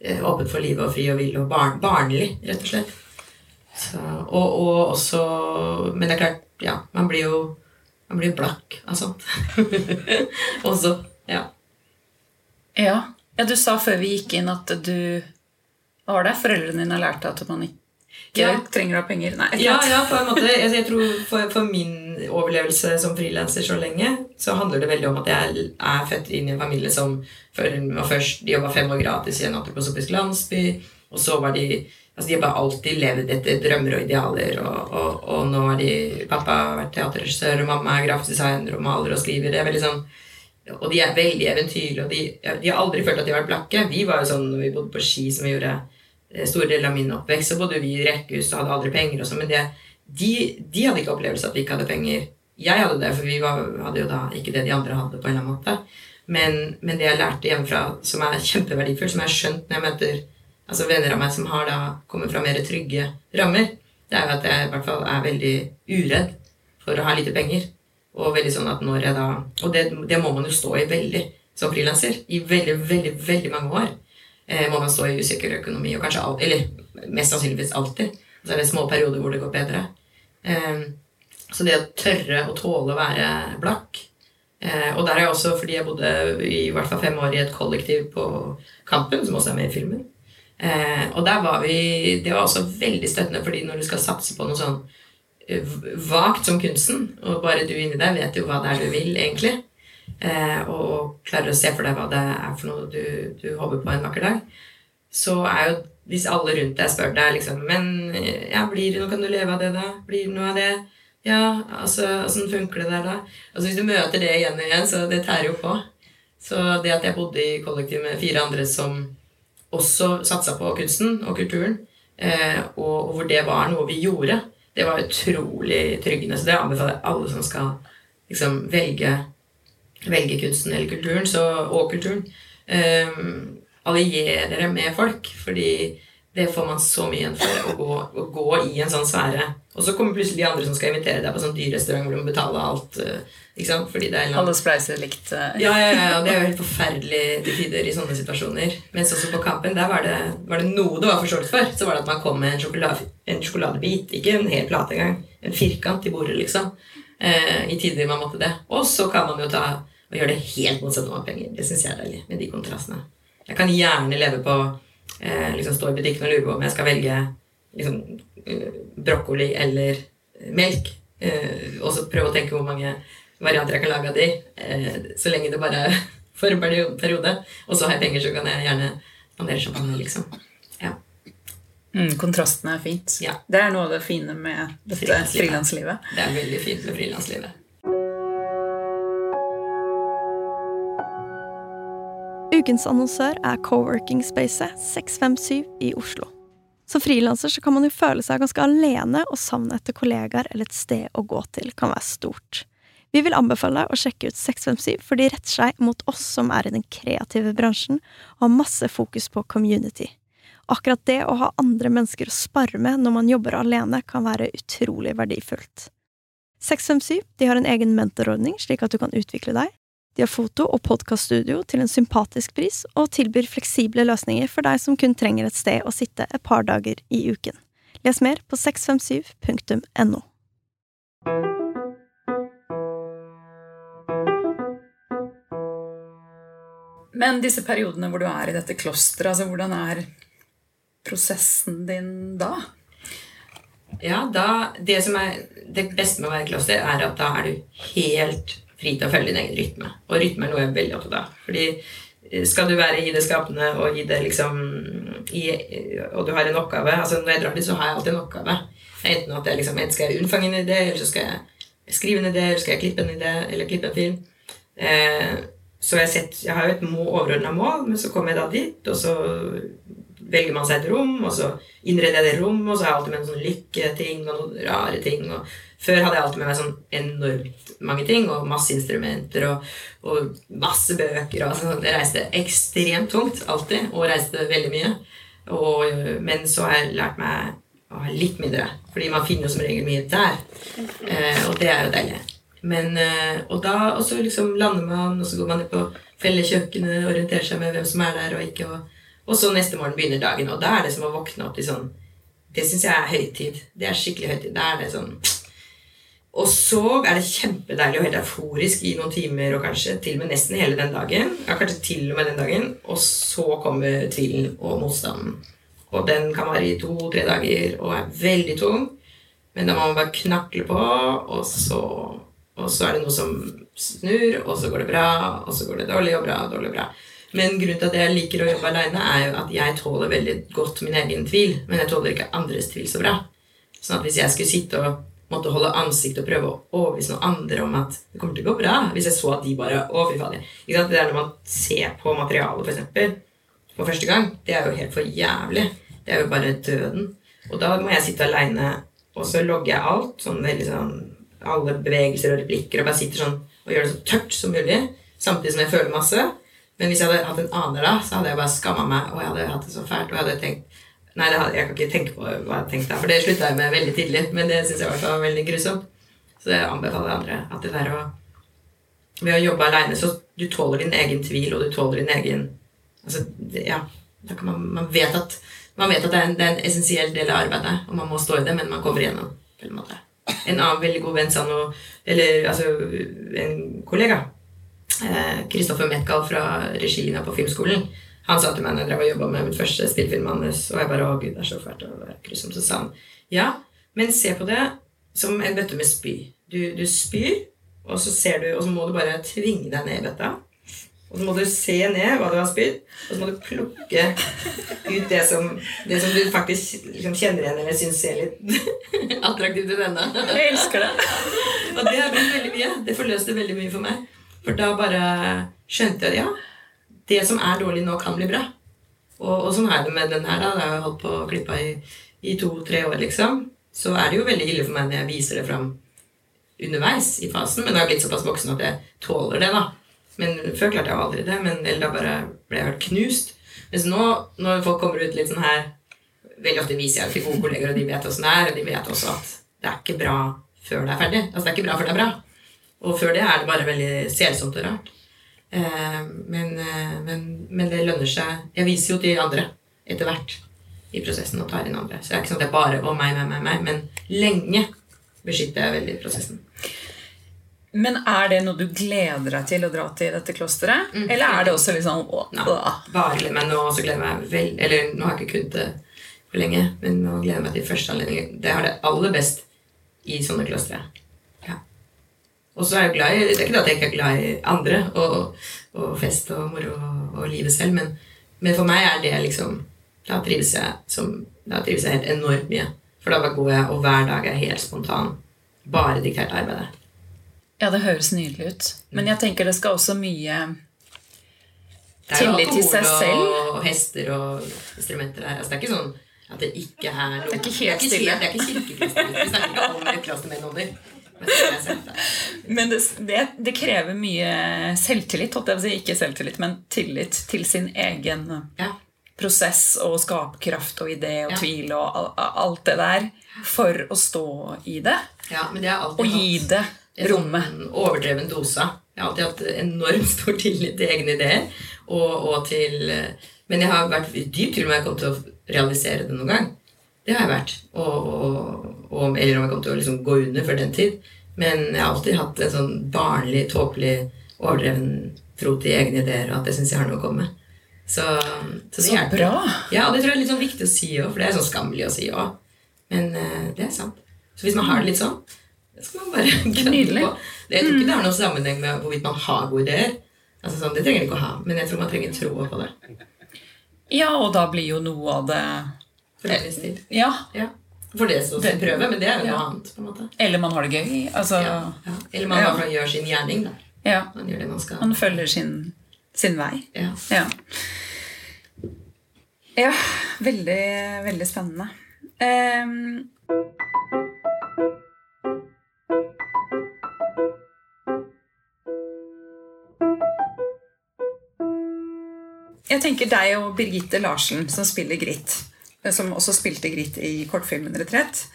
Eh, åpen for livet og fri og vill og barn, barnlig, rett og slett. Så, og, og, også Men det er klart, ja, man blir jo man blir blakk av sånt. også. Ja. Ja. Ja, du sa før vi gikk inn at du Hva var det? Foreldrene dine lærte at man ikke ja. trenger å ha penger? Nei, ja, ja, på en måte. Altså, jeg tror for, for min overlevelse som frilanser så lenge, så handler det veldig om at jeg er født inn i en familie som før, først de jobba fem år gratis i en antroposofisk landsby, og så var de altså De har bare alltid levd etter drømmer og idealer, og, og, og nå har de Pappa har vært teaterregissør, og mamma er grafisk designer og maler og skriver. Det er veldig sånn og de er veldig eventyrlige, og de, de, har aldri følt at de har vært blakke. Vi var jo sånn når vi bodde på Ski, som vi gjorde eh, store deler av min oppvekst, så bodde vi i rekkehus og hadde aldri penger og sånn, men det, de, de, hadde ikke opplevelse at de ikke hadde penger. Jeg hadde det, for vi var, hadde jo da ikke det de andre hadde. på en eller annen måte. Men, men det jeg lærte hjemmefra, som er kjempeverdifullt, som jeg har skjønt når jeg møter altså venner av meg som har da kommet fra mer trygge rammer, det er jo at jeg i hvert fall er veldig uredd for å ha lite penger. Og veldig sånn at når jeg da Og det, det må man jo stå i veldig som frilanser. I veldig, veldig, veldig mange år eh, må man stå i usikker økonomi. Og kanskje alt, eller mest sannsynligvis alltid. Så er det små perioder hvor det går bedre. Eh, så det å tørre å tåle å være blakk eh, Og der er jeg også fordi jeg bodde i hvert fall fem år i et kollektiv på Kampen, som også er med i filmen. Eh, og der var vi Det var også veldig støttende, fordi når du skal satse på noe sånn vagt som kunsten, og bare du inni deg vet jo hva det er du vil, egentlig, eh, og klarer å se for deg hva det er for noe du, du håper på en vakker dag, så er jo hvis alle rundt deg spør deg liksom Men ja, blir det noe, kan du leve av det, da? Blir det noe av det? Ja, altså, åssen funker det der, da? Altså Hvis du møter det igjen og igjen, så det tærer jo på. Så det at jeg bodde i kollektiv med fire andre som også satsa på kunsten og kulturen, eh, og, og, hvor det var noe vi gjorde, det var utrolig tryggende. Så det anbefaler jeg alle som skal liksom, velge, velge kunsten eller kulturen, så, og kulturen. Um, allier dere med folk, fordi det får man så mye igjen for å gå, å gå, i en sånn sfære. Og så kommer plutselig de andre som skal invitere deg på sånn dyrrestaurant hvor du må betale alt. Eh, ikke sant? Fordi det er Alle spleiser likt. Uh... Ja, ja, ja, det er jo helt forferdelig til tider i sånne situasjoner. Mens også på Kampen, der var det, var det noe det var forståelse for. Så var det at man kom med en, sjokolade, en sjokoladebit. Ikke en hel plate engang. En firkant i bordet, liksom. Uh, I tider man måtte det. Og så kan man jo ta og gjøre det helt motsatt når man har penger. Det syns jeg er deilig. Med de kontrastene. Jeg kan gjerne leve på liksom Stå i butikken og lure på om jeg skal velge liksom, eh, brokkoli eller melk. Eh, og så prøve å tenke hvor mange varianter jeg kan lage av de. Eh, så lenge det bare former for en periode. Og så har jeg penger, så kan jeg gjerne andere champagne, liksom. Ja. Mm, kontrasten er fint. Ja. Det er noe av det fine med dette frilanslivet. Det er veldig fint med frilanslivet. Ukens annonsør er coworking-spacet 657 i Oslo. Som frilanser kan man jo føle seg ganske alene, og savnet etter kollegaer eller et sted å gå til kan være stort. Vi vil anbefale å sjekke ut 657, for de retter seg mot oss som er i den kreative bransjen og har masse fokus på community. Akkurat det å ha andre mennesker å spare med når man jobber alene, kan være utrolig verdifullt. 657 de har en egen mentorordning, slik at du kan utvikle deg, de har foto- og podkaststudio til en sympatisk pris, og tilbyr fleksible løsninger for deg som kun trenger et sted å sitte et par dager i uken. Les mer på 657.no. Men disse periodene hvor du er i dette klosteret, altså hvordan er prosessen din da? Ja, da, det som er det beste med å være i kloster, er at da er du helt fri til å følge din egen rytme. Og rytme er noe jeg er veldig opptatt av. Fordi eh, skal du være i det skapende og i det liksom i, Og du har en oppgave altså Når jeg drar dit, så har jeg alltid en oppgave. Enten at jeg liksom, enten skal jeg unnfange en idé, eller så skal jeg skrive en idé, eller skal jeg klippe en idé, eller klippe en film. Eh, så jeg, sett, jeg har jo et overordna mål, men så kommer jeg da dit, og så velger man seg et rom, og så innreder jeg det rommet, og så har jeg alltid med en sånn lykketing og noen rare ting. og før hadde jeg alltid med meg sånn enormt mange ting, og masse instrumenter og, og masse bøker. Og sånn. Jeg reiste ekstremt tungt alltid, og reiste veldig mye. Og, men så har jeg lært meg å ha litt mindre, fordi man finner jo som regel mye der. Eh, og det er jo deilig. Men, eh, og da og så liksom lander man, og så går man ned på felleskjøkkenet, orienterer seg med hvem som er der og ikke. Og, og så neste morgen begynner dagen, og da er det som å våkne opp til sånn Det syns jeg er høytid. Det er skikkelig høytid. Da er det sånn og så er det kjempedeilig og helt euforisk i noen timer og kanskje til og med nesten hele den dagen. Ja, kanskje til og med den dagen. Og så kommer tvilen og motstanden. Og den kan være i to-tre dager og er veldig tung. Men da må man bare knakle på, og så, og så er det noe som snur, og så går det bra, og så går det dårlig og bra dårlig og bra. Men grunnen til at jeg liker å jobbe aleine, er jo at jeg tåler veldig godt min egen tvil. Men jeg tåler ikke andres tvil så bra. Sånn at hvis jeg skulle sitte og måtte holde ansikt og prøve å overbevise noen andre om at det kommer til å gå bra. Hvis jeg så at de bare Å, fy fader. Det er når man ser på materialet, eksempel, for første gang. Det er jo helt for jævlig. Det er jo bare døden. Og da må jeg sitte aleine, og så logger jeg alt. Sånn veldig sånn Alle bevegelser og replikker, og bare sitter sånn og gjør det så tørt som mulig. Samtidig som jeg føler masse. Men hvis jeg hadde hatt en aner da, så hadde jeg bare skamma meg, og jeg hadde hatt det så fælt. Og jeg hadde tenkt Nei, jeg kan ikke tenke på hva jeg tenkte, for det slutta jeg med veldig tidlig. Men det syns jeg var veldig grusomt. Så jeg anbefaler andre at det der å Ved å jobbe aleine, så du tåler din egen tvil, og du tåler din egen Altså, ja man, man, vet at, man vet at det er, en, det er en essensiell del av arbeidet, og man må stå i det, men man kommer igjennom. på En måte. En annen veldig god venn sa noe Eller altså en kollega, Kristoffer eh, Metcalf fra regilinja på filmskolen, han sa til meg når jeg drev og jobba med mitt første spillefilmmanus, og jeg bare 'Å, gud, det er så fælt og grusomt', så sa han ja, men se på det som en bøtte med spy. Du, du spyr, og så, ser du, og så må du bare tvinge deg ned i bøtta. Og så må du se ned hva du har spydd, og så må du plukke ut det som, det som du faktisk liksom kjenner igjen eller syns ser litt attraktivt ut ennå. Jeg elsker det. Og det har blitt veldig mye. Det forløste veldig mye for meg. For da bare skjønte jeg ja, det som er dårlig nå, kan bli bra. Og, og sånn er det med den her. da, Da har jeg holdt på å klippe i, i to-tre år, liksom. Så er det jo veldig ille for meg når jeg viser det fram underveis i fasen. Men da har jeg blitt såpass voksen at jeg tåler det, da. Men Før klarte jeg aldri det. Men, eller da bare ble jeg helt knust. Mens nå, når folk kommer ut litt sånn her Veldig ofte viser jeg til gode kolleger, og de vet åssen det er. Og de vet også at det er ikke bra før det er ferdig. Altså det er ikke bra før det er bra. Og før det er det bare veldig selsomt og rart. Eh, men, eh, men, men, det lønner seg. Jeg viser jo til andre etter hvert i prosessen og tar inn andre. Så det er ikke sånn at det er bare å meg, meg, meg, meg. Men lenge beskytter jeg veldig prosessen. Men er det noe du gleder deg til å dra til dette klosteret? Mm. Eller er det også litt sånn å, Nei, bare gleder meg nå, så gleder jeg meg vel Eller nå har jeg ikke kunnet det for lenge, men nå gleder jeg meg til første anledning. Det har det aller best i sånne klostre. Og så er jeg glad i Det er ikke det at jeg ikke er glad i andre og, og fest og moro og, og livet selv, men, men, for meg er det liksom Da trives jeg, som, da trives jeg helt enormt mye. For da går jeg, og hver dag er helt spontan. Bare diktert arbeidet. Ja, det høres nydelig ut. Men jeg tenker det skal også mye tillit til seg selv. Og hester og instrumenter der. Altså, det er ikke sånn at det ikke er noe Det er ikke helt stille. Det er ikke kirkeklosser. Vi snakker ikke om et kloster med nonner. Men det, det, det, krever mye selvtillit. Si. Ikke selvtillit, men tillit til sin egen ja. prosess og skaperkraft og idé og ja. tvil og alt det der for å stå i det. Ja, det og gi det rommet. En sånn overdreven dose. Jeg har alltid hatt enormt stor tillit til egne ideer. Og, og til, men jeg har vært dypt dyp tvil om jeg kom til å realisere det noen gang. Det har jeg vært. Og, og, eller om jeg kom til å liksom gå under før den tid. Men jeg har alltid hatt en sånn barnlig, tåpelig, overdreven tro til egne ideer, og at det syns jeg har noe å komme med. Så, så, så bra. Ja, og det tror jeg er litt sånn viktig å si òg, for det er sånn skammelig å si òg. Men uh, det er sant. Så hvis man har det litt sånn, det skal man bare Nydelig. på. Jeg tror ikke det har noen sammenheng med hvorvidt man har gode ideer. Altså sånn, Det trenger ikke å ha, men jeg tror man trenger troa på det. Ja, og da blir jo noe av det Fordelingstid. Ja. ja. For det som sin prøve, men det er jo noe ja. annet. på en måte. Eller man har det gøy. Altså, ja, ja. Eller man ja. gjør sin gjerning. da. Ja. Man gjør det man skal. Man følger sin, sin vei. Ja. ja. Ja, veldig, veldig spennende. Um, Jeg tenker deg og Birgitte Larsen, som spiller Grit. Som også spilte Grit i kortfilmen 'Retrett'.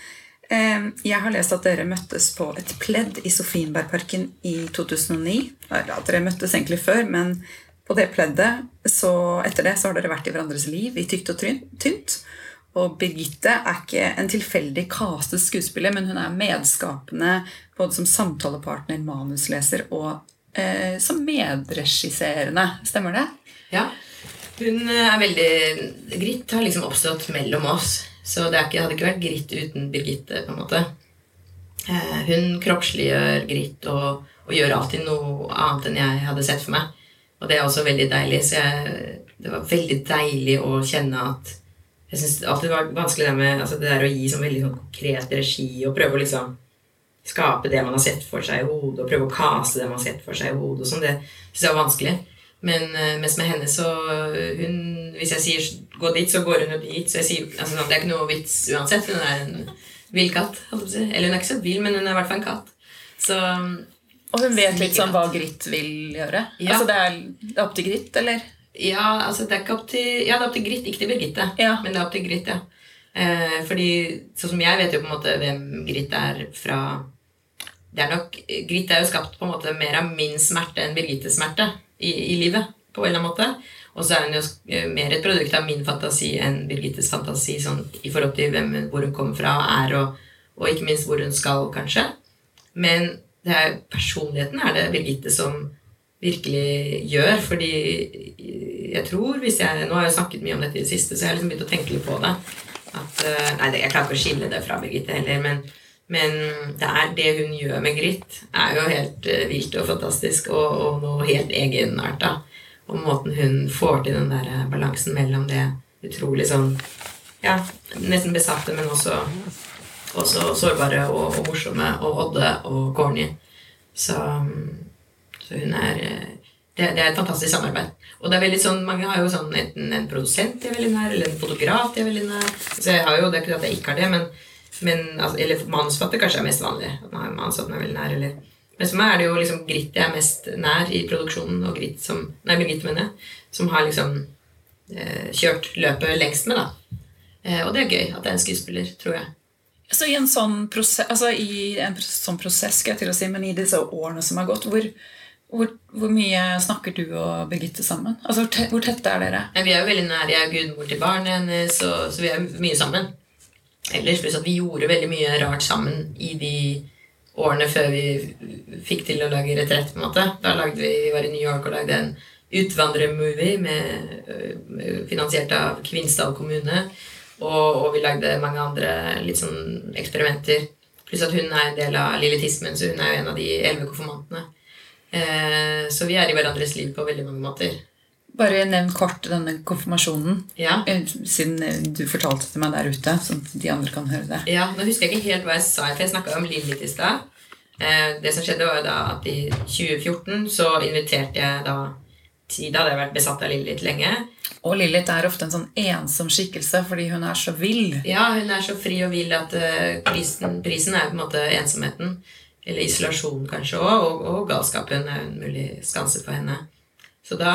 Jeg har lest at dere møttes på et pledd i Sofienbergparken i 2009. At dere møttes egentlig før, men på det pleddet, så etter det så har dere vært i hverandres liv i tykt og tynt. Og Birgitte er ikke en tilfeldig castet skuespiller, men hun er medskapende både som samtalepartner, manusleser og eh, som medregisserende. Stemmer det? Ja. Hun eh, er veldig Gritt har liksom oppstått mellom oss. Så det ikke, hadde ikke vært Gritt uten Birgitte. på en måte. Eh, hun kroppsliggjør Gritt og, og, gjør alltid noe annet enn jeg hadde sett for meg. Og det er også veldig deilig. Så jeg, det var veldig deilig å kjenne at Jeg syns alltid det var vanskelig det med altså det der å gi sånn veldig sånn konkret regi og prøve å liksom skape det man har sett for seg i hodet, og prøve å kaste det man har sett for seg i hodet. og sånn, Det syns jeg var vanskelig. Men uh, mens med henne, så hun, Hvis jeg sier 'gå dit', så går hun jo dit. Så jeg sier, altså, det er ikke noe vits uansett. Hun er en vill katt. Eller hun er ikke så vill, men hun er i hvert fall en katt. Så, og hun vet litt sånn hva Gritt vil gjøre? Ja. Altså det er, det er opp til Gritt, eller? Ja, altså det er opp til, ja, det er opp til Gritt. ikke til Birgitte. Ja. Men det er opp til Gritt, ja. Eh, fordi sånn som jeg vet jo på en måte hvem Gritt er fra det er nok, Gritt er jo skapt på en måte mer av min smerte enn Birgittes smerte i, i, livet. på en eller annen måte. Og så er hun jo eh, mer et produkt av min fantasi enn Birgittes fantasi sånn, i forhold til hvem, hvor hun kommer fra er, og, og, ikke minst hvor hun skal, kanskje. Men er, personligheten er det Birgitte som virkelig gjør. Fordi jeg tror hvis jeg, Nå har jeg snakket mye om dette i det siste, så jeg har liksom begynt å tenke litt på det. At, eh, nei, Jeg klarer ikke å skille det fra Birgitte heller, men Men det, er, det hun gjør med Grit, er jo helt uh, vilt og fantastisk og, og noe helt egenarta. Og måten hun får til den der eh, balansen mellom det utrolig sånn Ja, nesten besatte, men også, også sårbare og, og, morsomme og odde og corny. Så, så hun er eh, det, det, er et fantastisk samarbeid. Og det er veldig sånn, Mange har jo sånn enten en produsent de er veldig nær, eller en fotograf de er veldig nær. Så jeg har jo, Det ikke at jeg ikke har det, men men, altså, eller manusforfatter kanskje er mest vanlig. At man har en at man er veldig nær, eller men for meg er det jo liksom Grit jeg er mest nær i produksjonen, og Grit som Nei, Birgitte, mener jeg. Som har liksom eh, kjørt løpet lengst med, da. Eh, og det er gøy at det er en skuespiller, tror jeg. Så i en sånn prosess, altså i en sånn prosess skal jeg til å si, men i disse årene som har gått, hvor, hvor, hvor mye snakker du og Birgitte sammen? Altså, Hvor tette er dere? Ja, vi er jo veldig nære. Jeg er gudmor til barnet hennes, så, så vi er mye sammen ellers. Pluss at vi gjorde veldig mye rart sammen i de årene før vi fikk til å lage Retrett. på en måte. Da lagde vi, vi var i New York og lagde en utvandrermovie finansiert av Kvinsdal kommune. Og, og, vi lagde mange andre litt sånn eksperimenter. Pluss at hun er en del av lilletismen, så hun er jo en av de elleve konfirmantene. Eh, så vi er i hverandres liv på veldig mange måter. Bare nevn kort denne konfirmasjonen. Ja. Eh, siden eh, du fortalte til meg der ute, sånn at de andre kan høre det. Ja, Nå husker jeg ikke helt hva jeg sa, for jeg snakka om Lillit i stad. Eh, det som skjedde, var jo da at i 2014 så inviterte jeg da Tida hadde jeg vært besatt av Lillit lenge. Og Lillit er ofte en sånn ensom skikkelse fordi hun er så vill. Ja, hun er så fri og vill at prisen, prisen er på en måte ensomheten. Eller isolasjon, kanskje òg. Og, og galskapen er en mulig skanse for henne. Så da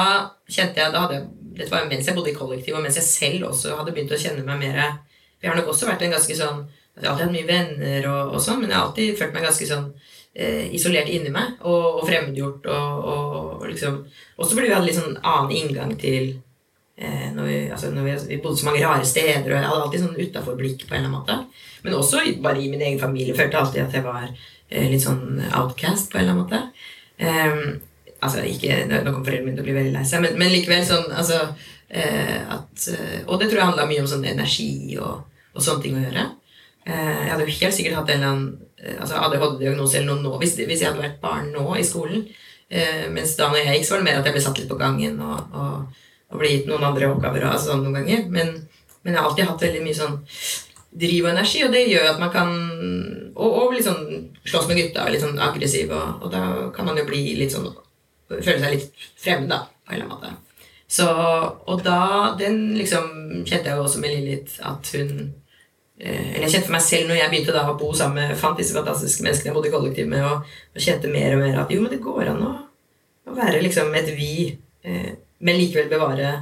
kjente jeg da hadde, Dette var mens jeg bodde i kollektiv, og mens jeg selv også hadde begynt å kjenne meg mer Jeg har nok også vært en ganske sånn Jeg har alltid hatt mye venner, og, og sånn, men jeg har alltid følt meg ganske sånn eh, isolert inni meg og, og fremmedgjort. Og, og, og liksom Også fordi vi hadde litt sånn annen inngang til eh, når, vi, altså når vi, vi, bodde så mange rare steder, og jeg hadde alltid sånn utafor-blikk på en eller annen måte. Men også bare i min egen familie følte jeg alltid at jeg var eh, litt sånn outcast på en eller annen måte. Um, altså ikke, Nå kommer foreldrene mine blir veldig lei seg, men, men, likevel sånn altså, eh, at, eh, Og det tror jeg handla mye om sånn energi og, og, sånne ting å gjøre. Eh, jeg hadde jo helt sikkert hatt en eller annen eh, altså ADHD-diagnose eller noe nå hvis, hvis, jeg hadde vært barn nå i skolen. Eh, mens da når jeg gikk, så var det mer at jeg ble satt litt på gangen og, og, og ble gitt noen andre oppgaver. Altså sånn noen ganger. Men, men, jeg har alltid hatt veldig mye sånn driv og energi, og det gjør at man kan Og, og sånn slåss med gutta, litt sånn aggressiv, og, og da kan man jo bli litt sånn føle seg litt fremmed, da, på en eller annen måte. Så, og da den liksom kjente jeg jo også med Lilith at hun eh, Eller jeg kjente for meg selv når jeg begynte da å bo sammen med fant disse fantastiske menneskene jeg bodde i kollektiv med, og, og, kjente mer og mer at jo, men det går an å, å være liksom et vi, eh, men likevel bevare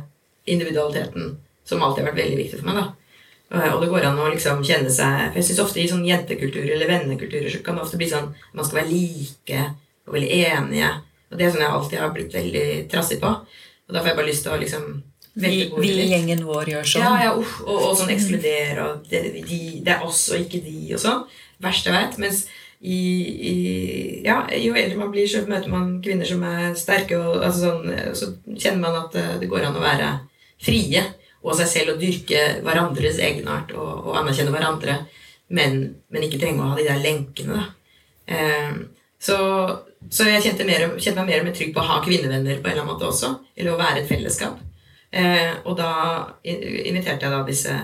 individualiteten, som alltid har vært veldig viktig for meg. da. Og det går an å liksom kjenne seg For jeg synes ofte i sånn jentekulturer eller vennekulturer så kan det ofte bli sånn man skal være like og veldig enige. Og det er sånn jeg alltid har blitt veldig trassig på. Og da får jeg bare lyst til å liksom vi, vi gjengen vår gjør sånn. Ja, ja uh, og, og, sånn ekskludere, og det, de, det, er oss og ikke de, og sånn. Verst jeg vet. Mens i, i, ja, jo eldre man blir, så møter man kvinner som er sterke, og altså sånn, så kjenner man at eh, det går an å være frie og seg selv og dyrke hverandres egenart og, og anerkjenne hverandre, men, men, ikke trenge å ha de der lenkene. da. Eh, så, så jeg kjente, mer, kjente, meg mer og mer trygg på å ha kvinnevenner på en eller annen måte også. Eller å være et fellesskap. Eh, og da inviterte jeg da disse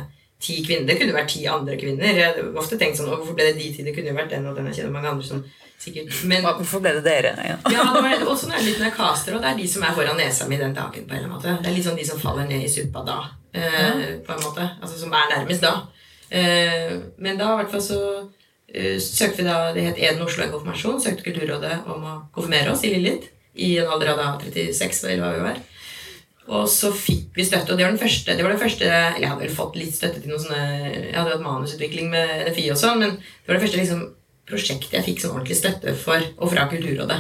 ti kvinner. Det kunne vært ti andre kvinner. Jeg har ofte tenkt sånn Hvorfor ble det de ti? Det kunne jo vært den og den. Jeg kjenner mange andre som sikkert Men, Hvorfor ble det dere? Ja, ja det var også jeg, litt når jeg caster, og det er de som er foran nesa mi den dagen. på en eller annen måte Det er litt sånn de som faller ned i suppa da. Eh, på en måte Altså som er nærmest da. Eh, men da i hvert fall så søkte vi da, Det het Eden Oslo konfirmasjon. Søkte Kulturrådet om å konfirmere oss i Lillit. I en alder av da 36, eller hva vi var. Og så fikk vi støtte, og det var den første, det var den første eller Jeg hadde vel fått litt støtte til noen sånne Jeg hadde hatt manusutvikling med NFI og sånn, men det var det første liksom, prosjektet jeg fikk sånn ordentlig støtte for, og fra Kulturrådet.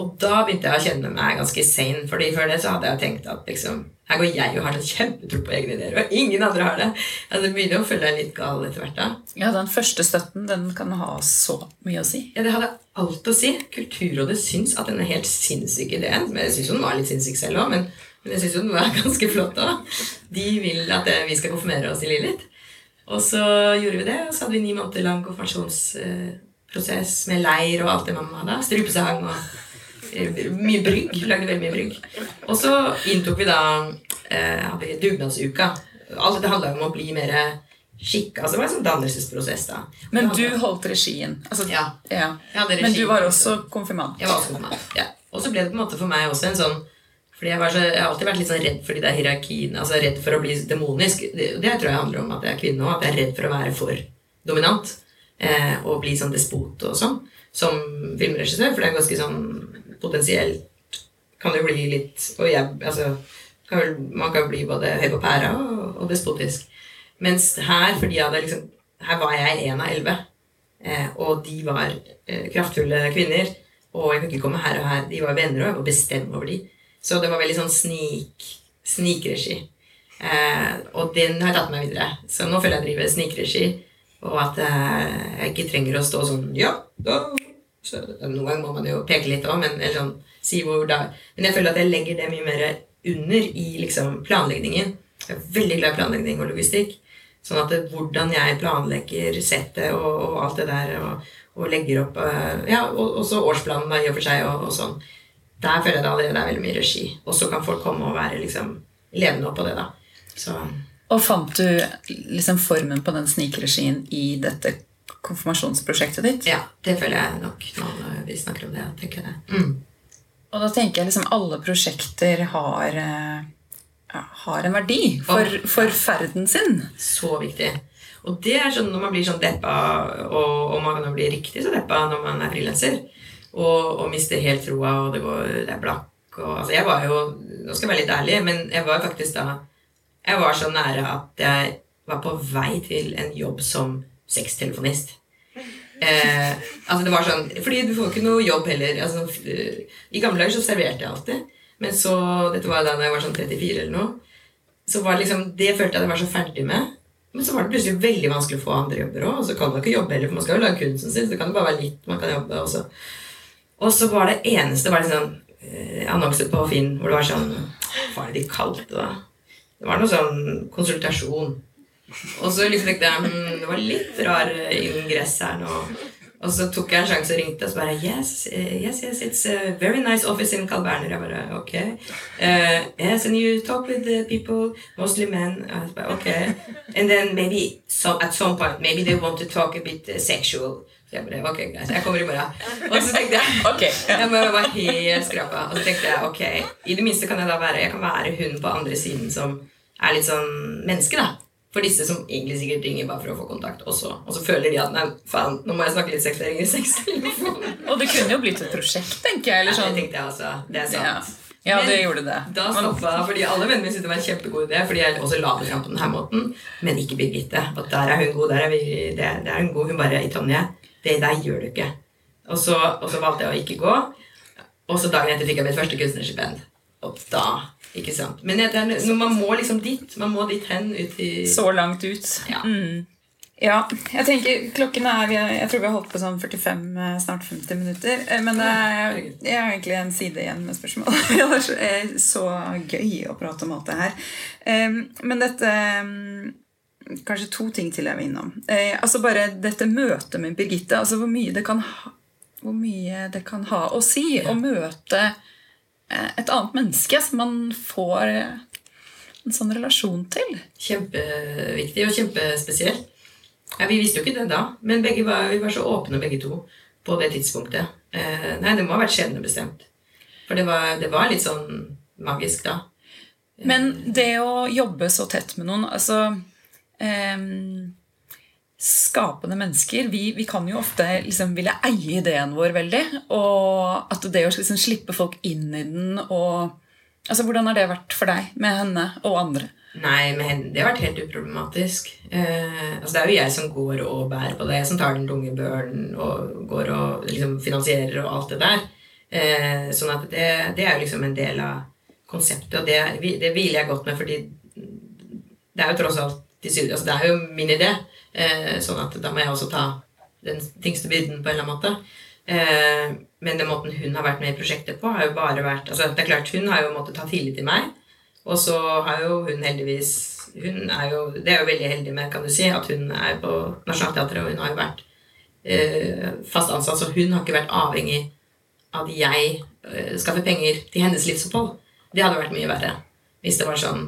Og da begynte jeg å kjenne meg ganske sane, fordi før det så hadde jeg tenkt at liksom her går jeg og har sånn kjempetro på egne ideer, og ingen andre har det. Altså, det begynner å føle deg litt gal etter hvert. da. Ja, Den første støtten den kan ha så mye å si. Ja, Det hadde alt å si. Kulturrådet syns at denne helt sinnssyke ideen Men Jeg syns jo den var litt sinnssyk selv òg, men, men, jeg syns jo den var ganske flott òg. De vil at vi skal konfirmere oss i Lilith. Og så gjorde vi det, og så hadde vi ni måneder lang konfirmasjonsprosess med leir og alt det mamma hadde. Strupesang og eh, mye brygg. Lagde veldig mye brygg. Og så inntok vi da eh, dugnadsuka. Alt dette handla om å bli mer skikka. Altså det var en sånn dannelsesprosess, da. Men du holdt regien. Altså, Ja. ja. Hadde Men du var også konfirmant. Jeg var også konfirmant. Ja. Og så ble det på en måte for meg også en sånn fordi jeg, var så, jeg har alltid vært litt sånn redd for de der hierarkiene. Altså redd for å bli demonisk. Det, det tror jeg handler om at jeg er kvinne òg. At jeg er redd for å være for dominant. Eh, og bli sånn despot og sånn. Som filmregissør. For det er ganske sånn potensielt Kan jo bli litt Og jeg Altså kan man kan bli både høy på pæra og, og despotisk. Mens her, fordi jeg hadde liksom Her var jeg en av elleve. Eh, og de var eh, kraftfulle kvinner. Og jeg kan ikke komme her og her. De var venner, og jeg var bestemt over de. Så det var veldig sånn snik, snikregi. Eh, og den har tatt meg videre. Så nå føler jeg driver snikregi, og at eh, jeg ikke trenger å stå sånn Ja, da så, Noen ganger må man jo peke litt òg, men sånn, si Men jeg føler at jeg legger det mye mer under i liksom planleggingen. Jeg er veldig glad i planlegging og logistikk. Sånn at det, hvordan jeg planlegger settet og, og alt det der, og, og legger opp eh, Ja, og også årsplanen da, i og for seg, og, og sånn. Der føler jeg det allerede er veldig mye regi. Og så kan folk komme og være liksom levende oppå det, da. Så Og fant du liksom formen på den snikregien i dette konfirmasjonsprosjektet ditt? ja, det føler jeg nok når vi snakker om det. tenker jeg det. Mm. Og da tenker jeg liksom alle prosjekter har, eh, ja, har en verdi for, for ferden sin. Så viktig. Og det er sånn når man blir sånn deppa, og, og man kan jo bli riktig så deppa når man er frilanser, og, og mister helt troa, og det, går, det er blakk og Altså, jeg var jo Nå skal jeg være litt ærlig, men jeg var faktisk da Jeg var så nære at jeg var på vei til en jobb som sextelefonist. Eh, altså det var sånn Fordi du får ikke noe jobb heller. Altså, I gamle dager så serverte jeg alltid. Men så Dette var da jeg var sånn 34 eller noe. Så var det liksom Det følte jeg at jeg var så ferdig med. Men så var det plutselig veldig vanskelig å få andre jobber òg. Og så kan man ikke jobbe heller, for man skal jo lage kunsten sin. Så det kan bare være litt man kan jobbe også. Og så var det eneste var det sånn eh, annonse på Finn hvor det var sånn Hva er det de kalte det? Det var noe sånn konsultasjon. Og så liksom tenkte jeg hm, det var litt rar eh, ingress her nå. Og så tok jeg en sjanse og ringte og så bare Yes, eh, yes, yes, it's a very nice office in Carl Berner. Jeg bare ok. Uh, yes, and you talk with the people, mostly men. Jeg bare, ok. And then maybe so, at some point maybe they want to talk a bit sexual. Så jeg bare, ok, greit, jeg kommer i morgen. Og så tenkte jeg Ok, yeah. jeg bare var helt skrapa. Og så tenkte jeg ok, i det minste kan jeg da være Jeg kan være hun på andre siden som er litt sånn menneske, da. For disse som egentlig sikkert ringer bare for å få kontakt også. Og så føler de at nei, faen, nå må jeg snakke litt sex. Jeg ringer sex. Og det kunne jo blitt et prosjekt, tenker jeg. Eller sånn. Det tenkte jeg også. Det er sant. ja det Men gjorde det. Da stoppa fordi alle vennene mine syntes det var en kjempegod idé. Fordi jeg også la det fram på denne måten. Men ikke Birgitte. At der er hun god. Der er vi, det, det er hun god. Hun bare I Tonje, det der gjør du ikke. Og så, og så valgte jeg å ikke gå. Og så dagen etter fikk jeg mitt første kunstnerstipend. Og da Ikke sant. Men jeg, det er, man må liksom dit. Man må dit hen. Ut i Så langt ut. Ja. Mm. Ja, jeg tenker klokken er Jeg tror vi har holdt på sånn 45, eh, snart 50 minutter. eh, Men det er, jeg har egentlig en side igjen med spørsmål. Det er så, eh, så gøy å prate om alt det her. Eh, Men dette mm, Kanskje to ting til jeg vil innom. Eh, Altså bare dette møtet med Birgitte. Altså hvor mye det kan ha, mye det kan ha å si å møte eh, et annet menneske som man får eh, en sånn relasjon til. Kjempeviktig og kjempespesiell. Ja, vi visste jo ikke det da, men begge var, vi var så åpne begge to på det tidspunktet. Eh, nei, det må ha vært skjebnebestemt. For det var, det var litt sånn magisk da. Men det å jobbe så tett med noen altså ehm, Skapende mennesker vi, vi kan jo ofte liksom ville eie ideen vår veldig. Og at det å liksom slippe folk inn i den og altså Hvordan har det vært for deg med henne og andre? Nei, med henne, det har vært helt uproblematisk. Eh, altså det er jo jeg som går og bærer på det, jeg som tar den tunge børen og går og liksom finansierer og alt det der. Eh, sånn at det, det er jo liksom en del av konseptet, og det, det hviler jeg godt med, fordi det er jo tross alt altså Det er jo min idé, sånn at da må jeg også ta den tyngste byrden på en eller annen måte. Eh, men den måten hun har vært med i prosjektet på, har jo bare vært altså Det er klart, hun har jo måttet ta tillit til meg. Og så har jo hun heldigvis hun er jo Det er jo veldig heldig med, kan du si, at hun er på Nationaltheatret, og hun har jo vært eh, fast ansatt, så hun har ikke vært avhengig av at jeg eh, skaffer penger til hennes livsopphold. Det hadde vært mye verre hvis det var sånn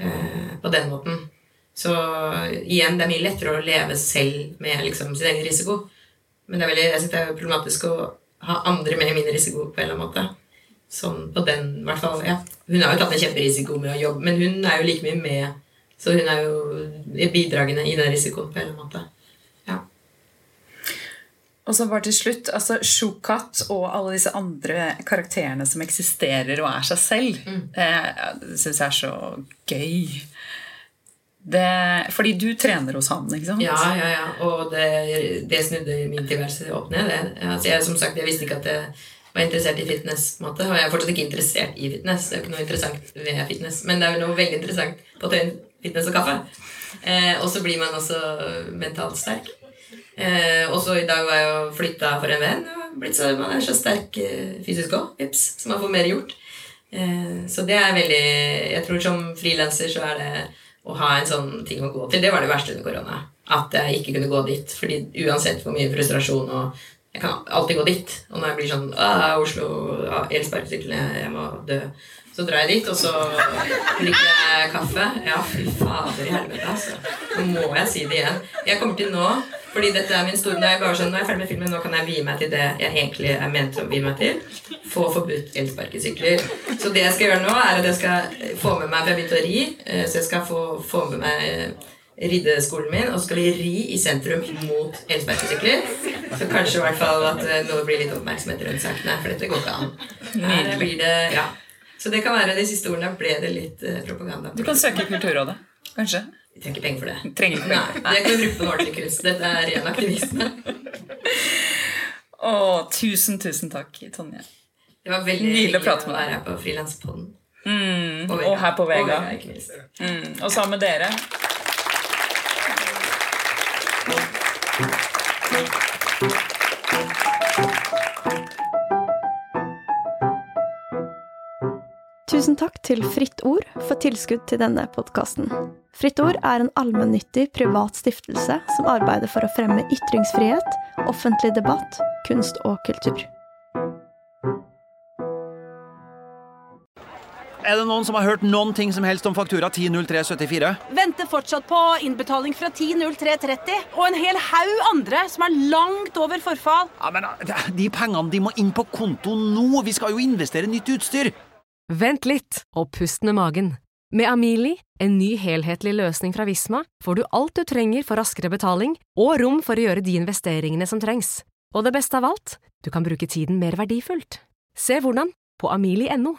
eh, på den måten. Så igjen, det er mye lettere å leve selv med liksom, sin egen risiko. Men det er veldig, jeg synes det er problematisk å ha andre med i min risiko på en eller annen måte. Sånn på den, i hvert fall, ja. Hun har jo tatt en kjemperisiko med å jobbe, men hun er jo like mye med. Så hun er jo bidragende i den risikoen på en eller annen måte. Ja. Og så bare til slutt, altså Shukat og alle disse andre karakterene som eksisterer og er seg selv, mm. eh, det syns jeg er så gøy. Det, fordi du trener hos han, ikke sant? Ja, ja, ja. Og det, det snudde min tilværelse opp ned. Altså, jeg, som sagt, jeg visste ikke at jeg var interessert i fitness. på en måte, Og jeg er fortsatt ikke interessert i fitness. Det er jo ikke noe interessant ved fitness. Men det er jo noe veldig interessant på tøyen, fitness og kaffe. Eh, og så blir man også mentalt sterk. Eh, og så i dag var jeg jo flytta for en venn. Blitt så, man er så sterk eh, fysisk òg, så man får mer gjort. Eh, så det er veldig Jeg tror som frilanser så er det å ha en sånn ting å gå til. Det var det verste under korona. At jeg ikke kunne gå dit. Fordi uansett hvor mye frustrasjon og Jeg kan alltid gå dit. Og når jeg blir sånn Oslo, elsparkesyklene, jeg må dø. Så drar jeg dit, og så drikker jeg kaffe. Ja, fy fader i helvete, altså. Nå må jeg si det igjen. Jeg kommer til nå fordi dette er min store Nå er jeg bare sånn, nå er jeg ferdig med filmen, nå kan jeg vie meg til det jeg egentlig er ment å vie meg til. Få forbudt elsparkesykler. Så det jeg skal gjøre nå, er at jeg skal få med meg For jeg begynte å ri, eh, så jeg skal få, få med meg riddeskolen min, og så skal vi ri i sentrum mot elsparkesykler. Så kanskje i hvert fall at eh, nå blir litt oppmerksomhet rundt sakene, for dette går ikke an. Her blir det, ja. Så det kan være de siste ordene ble det litt eh, propaganda. Du kan søke Kulturrådet, kanskje? Vi trenger ikke penger for det. Trenger ikke penger. Nei, det kan vi bruke på ordentlig kunst. Dette er ren aktivisme. Å, tusen, tusen takk, Tonje. Det var veldig Nydelig å prate med deg. her på Frilanspodden. Mm, og, og, her på Vega. Og, Vega, mm, og sammen med dere. Tusen takk til Fritt Ord for tilskudd til denne podkasten. Fritt Ord er en allmennyttig privat stiftelse som arbeider for å fremme ytringsfrihet, offentlig debatt, kunst og kultur. Er det noen som har hørt noen ting som helst om faktura 100374? Venter fortsatt på innbetaling fra 100330 og en hel haug andre som er langt over forfall. Ja, men De pengene de må inn på konto nå! Vi skal jo investere nytt utstyr! Vent litt og pust med magen. Med Amili, en ny helhetlig løsning fra Visma, får du alt du trenger for raskere betaling og rom for å gjøre de investeringene som trengs. Og det beste av alt, du kan bruke tiden mer verdifullt. Se hvordan på amili.no.